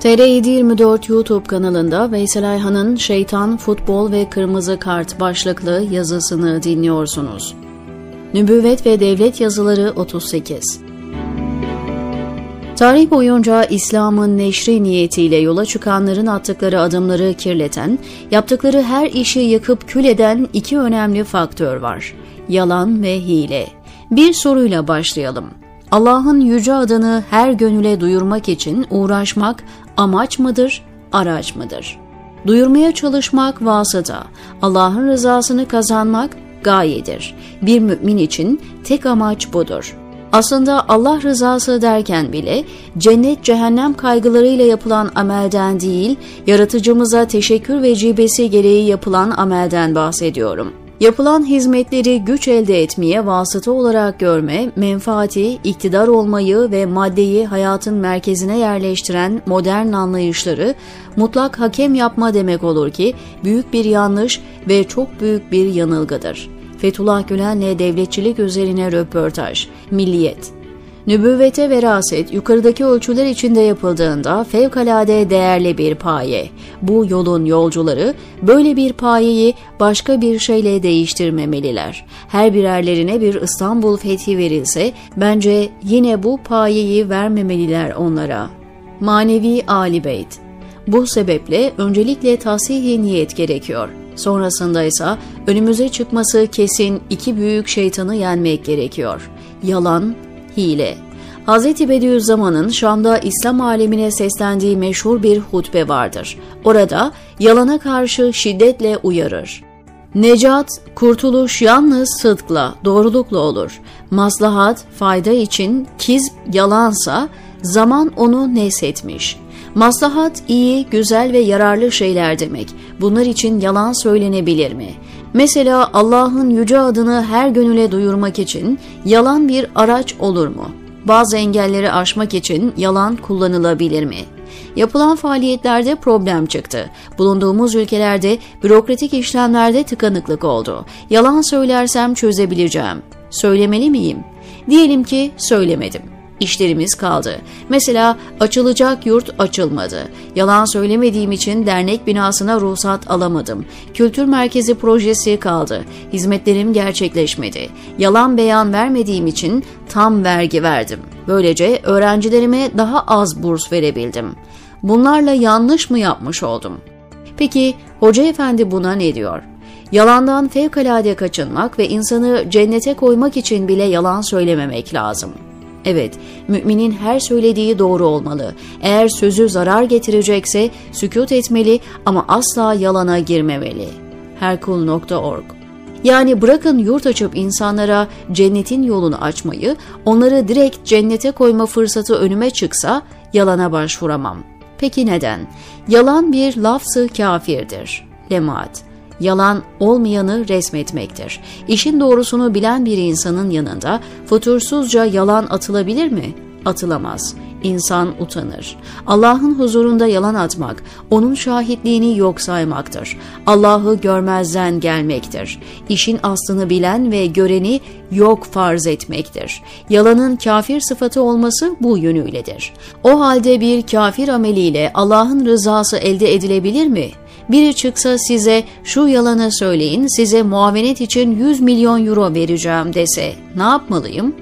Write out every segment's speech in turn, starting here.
TR724 YouTube kanalında Veysel Ayhan'ın Şeytan, Futbol ve Kırmızı Kart başlıklı yazısını dinliyorsunuz. Nübüvvet ve Devlet Yazıları 38 Tarih boyunca İslam'ın neşri niyetiyle yola çıkanların attıkları adımları kirleten, yaptıkları her işi yakıp kül eden iki önemli faktör var. Yalan ve hile. Bir soruyla başlayalım. Allah'ın yüce adını her gönüle duyurmak için uğraşmak amaç mıdır, araç mıdır? Duyurmaya çalışmak vasıta, Allah'ın rızasını kazanmak gayedir. Bir mümin için tek amaç budur. Aslında Allah rızası derken bile cennet cehennem kaygılarıyla yapılan amelden değil, yaratıcımıza teşekkür vecibesi gereği yapılan amelden bahsediyorum. Yapılan hizmetleri güç elde etmeye vasıta olarak görme, menfaati, iktidar olmayı ve maddeyi hayatın merkezine yerleştiren modern anlayışları mutlak hakem yapma demek olur ki büyük bir yanlış ve çok büyük bir yanılgıdır. Fethullah Gülen'le devletçilik üzerine röportaj, Milliyet Nübüvvete veraset yukarıdaki ölçüler içinde yapıldığında fevkalade değerli bir paye. Bu yolun yolcuları böyle bir payeyi başka bir şeyle değiştirmemeliler. Her birerlerine bir İstanbul fethi verilse bence yine bu payeyi vermemeliler onlara. Manevi Ali Beyt Bu sebeple öncelikle tahsihi niyet gerekiyor. Sonrasında ise önümüze çıkması kesin iki büyük şeytanı yenmek gerekiyor. Yalan, hile. Hz. Bediüzzaman'ın Şam'da İslam alemine seslendiği meşhur bir hutbe vardır. Orada yalana karşı şiddetle uyarır. Necat, kurtuluş yalnız sıdkla, doğrulukla olur. Maslahat, fayda için kiz yalansa zaman onu neshetmiş. Maslahat iyi, güzel ve yararlı şeyler demek. Bunlar için yalan söylenebilir mi? Mesela Allah'ın yüce adını her gönüle duyurmak için yalan bir araç olur mu? Bazı engelleri aşmak için yalan kullanılabilir mi? Yapılan faaliyetlerde problem çıktı. Bulunduğumuz ülkelerde bürokratik işlemlerde tıkanıklık oldu. Yalan söylersem çözebileceğim. Söylemeli miyim? Diyelim ki söylemedim işlerimiz kaldı. Mesela açılacak yurt açılmadı. Yalan söylemediğim için dernek binasına ruhsat alamadım. Kültür merkezi projesi kaldı. Hizmetlerim gerçekleşmedi. Yalan beyan vermediğim için tam vergi verdim. Böylece öğrencilerime daha az burs verebildim. Bunlarla yanlış mı yapmış oldum? Peki hoca efendi buna ne diyor? Yalandan fevkalade kaçınmak ve insanı cennete koymak için bile yalan söylememek lazım.'' Evet, müminin her söylediği doğru olmalı. Eğer sözü zarar getirecekse sükut etmeli ama asla yalana girmemeli. Herkul.org yani bırakın yurt açıp insanlara cennetin yolunu açmayı, onları direkt cennete koyma fırsatı önüme çıksa yalana başvuramam. Peki neden? Yalan bir lafzı kafirdir. Lemaat yalan olmayanı resmetmektir. İşin doğrusunu bilen bir insanın yanında futursuzca yalan atılabilir mi? Atılamaz. İnsan utanır. Allah'ın huzurunda yalan atmak, onun şahitliğini yok saymaktır. Allah'ı görmezden gelmektir. İşin aslını bilen ve göreni yok farz etmektir. Yalanın kafir sıfatı olması bu yönüyledir. O halde bir kafir ameliyle Allah'ın rızası elde edilebilir mi? Biri çıksa size şu yalanı söyleyin size muavenet için 100 milyon euro vereceğim dese ne yapmalıyım?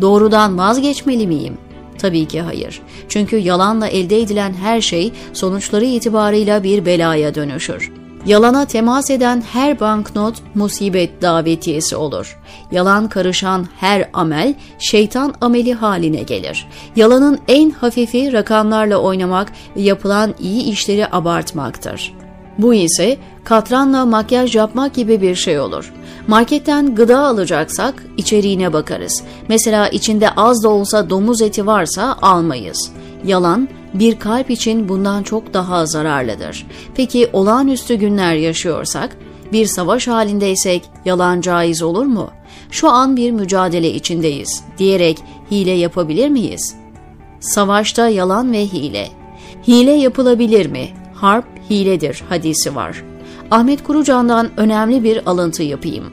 Doğrudan vazgeçmeli miyim? Tabii ki hayır. Çünkü yalanla elde edilen her şey sonuçları itibarıyla bir belaya dönüşür. Yalana temas eden her banknot musibet davetiyesi olur. Yalan karışan her amel şeytan ameli haline gelir. Yalanın en hafifi rakamlarla oynamak ve yapılan iyi işleri abartmaktır. Bu ise katranla makyaj yapmak gibi bir şey olur. Marketten gıda alacaksak içeriğine bakarız. Mesela içinde az da olsa domuz eti varsa almayız. Yalan bir kalp için bundan çok daha zararlıdır. Peki olağanüstü günler yaşıyorsak, bir savaş halindeysek yalan caiz olur mu? Şu an bir mücadele içindeyiz diyerek hile yapabilir miyiz? Savaşta yalan ve hile. Hile yapılabilir mi? harp hiledir hadisi var. Ahmet Kurucan'dan önemli bir alıntı yapayım.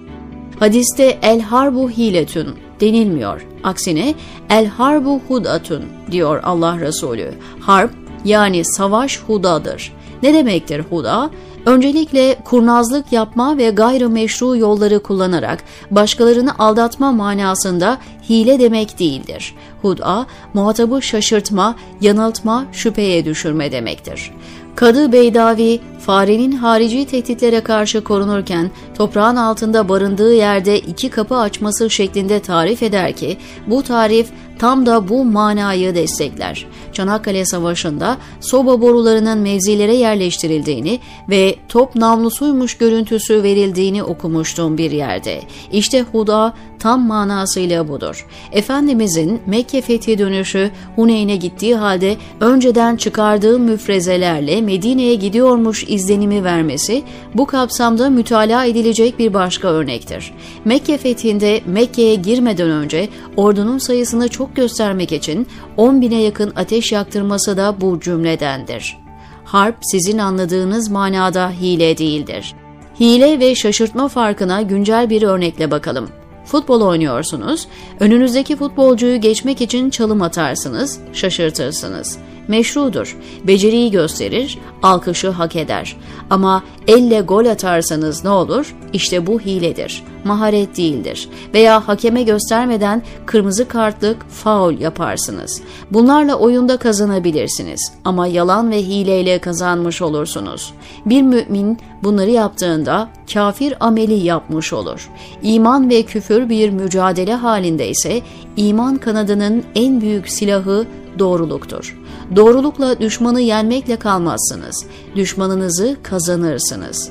Hadiste el harbu hiletün denilmiyor. Aksine el harbu hudatun diyor Allah Resulü. Harp yani savaş hudadır. Ne demektir huda? Öncelikle kurnazlık yapma ve gayrimeşru yolları kullanarak başkalarını aldatma manasında hile demek değildir. Huda, muhatabı şaşırtma, yanıltma, şüpheye düşürme demektir. Kadı Beydavi, farenin harici tehditlere karşı korunurken toprağın altında barındığı yerde iki kapı açması şeklinde tarif eder ki, bu tarif tam da bu manayı destekler. Çanakkale Savaşı'nda soba borularının mevzilere yerleştirildiğini ve top namlusuymuş görüntüsü verildiğini okumuştum bir yerde. İşte Huda tam manasıyla budur. Efendimizin Mekke fethi dönüşü Huneyn'e gittiği halde önceden çıkardığı müfrezelerle Medine'ye gidiyormuş izlenimi vermesi bu kapsamda mütalaa edilecek bir başka örnektir. Mekke fethinde Mekke'ye girmeden önce ordunun sayısını çok göstermek için 10 bine yakın ateş yaktırması da bu cümledendir. Harp sizin anladığınız manada hile değildir. Hile ve şaşırtma farkına güncel bir örnekle bakalım. Futbol oynuyorsunuz, önünüzdeki futbolcuyu geçmek için çalım atarsınız, şaşırtırsınız meşrudur. Beceriyi gösterir, alkışı hak eder. Ama elle gol atarsanız ne olur? İşte bu hiledir. Maharet değildir. Veya hakeme göstermeden kırmızı kartlık faul yaparsınız. Bunlarla oyunda kazanabilirsiniz. Ama yalan ve hileyle kazanmış olursunuz. Bir mümin bunları yaptığında kafir ameli yapmış olur. İman ve küfür bir mücadele halinde ise iman kanadının en büyük silahı doğruluktur. Doğrulukla düşmanı yenmekle kalmazsınız. Düşmanınızı kazanırsınız.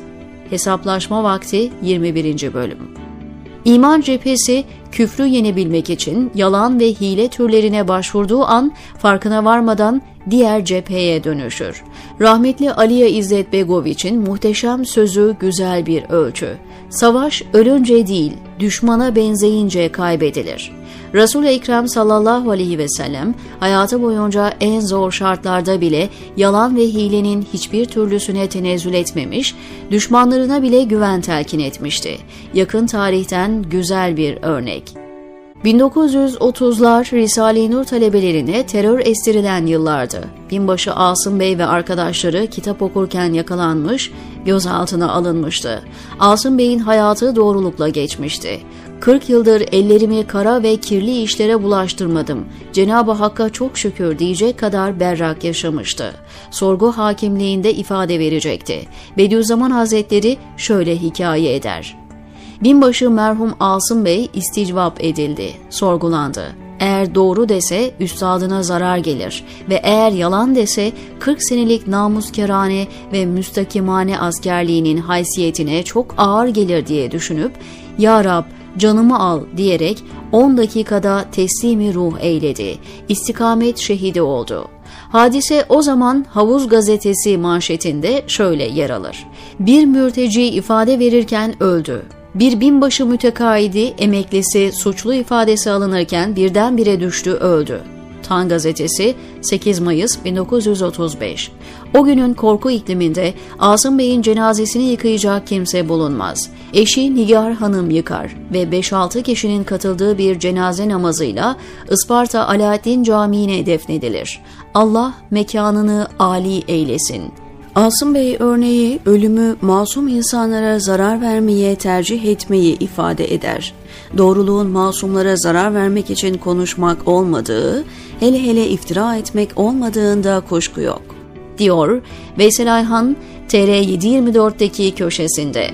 Hesaplaşma vakti 21. bölüm. İman cephesi küfrü yenebilmek için yalan ve hile türlerine başvurduğu an farkına varmadan diğer cepheye dönüşür. Rahmetli Aliye İzzet Begoviç'in muhteşem sözü güzel bir ölçü. Savaş ölünce değil, düşmana benzeyince kaybedilir. Resul-i Ekrem sallallahu aleyhi ve sellem hayatı boyunca en zor şartlarda bile yalan ve hilenin hiçbir türlüsüne tenezzül etmemiş, düşmanlarına bile güven telkin etmişti. Yakın tarihten güzel bir örnek. 1930'lar Risale-i Nur talebelerine terör estirilen yıllardı. Binbaşı Asım Bey ve arkadaşları kitap okurken yakalanmış, gözaltına alınmıştı. Asım Bey'in hayatı doğrulukla geçmişti. 40 yıldır ellerimi kara ve kirli işlere bulaştırmadım. Cenab-ı Hakk'a çok şükür diyecek kadar berrak yaşamıştı. Sorgu hakimliğinde ifade verecekti. Bediüzzaman Hazretleri şöyle hikaye eder. Binbaşı merhum Asım Bey isticvap edildi, sorgulandı. Eğer doğru dese üstadına zarar gelir ve eğer yalan dese 40 senelik namuskerane ve müstakimane askerliğinin haysiyetine çok ağır gelir diye düşünüp Ya Rab canımı al diyerek 10 dakikada teslimi ruh eyledi. İstikamet şehidi oldu. Hadise o zaman Havuz gazetesi manşetinde şöyle yer alır. Bir mürteci ifade verirken öldü. Bir binbaşı mütekaidi emeklisi suçlu ifadesi alınırken birdenbire düştü öldü. Tan gazetesi 8 Mayıs 1935. O günün korku ikliminde Asım Bey'in cenazesini yıkayacak kimse bulunmaz. Eşi Nigar Hanım yıkar ve 5-6 kişinin katıldığı bir cenaze namazıyla Isparta Alaaddin Camii'ne defnedilir. Allah mekanını âli eylesin. Asım Bey örneği ölümü masum insanlara zarar vermeye tercih etmeyi ifade eder. Doğruluğun masumlara zarar vermek için konuşmak olmadığı, hele hele iftira etmek olmadığında kuşku yok. Diyor Veysel Ayhan TR724'deki köşesinde.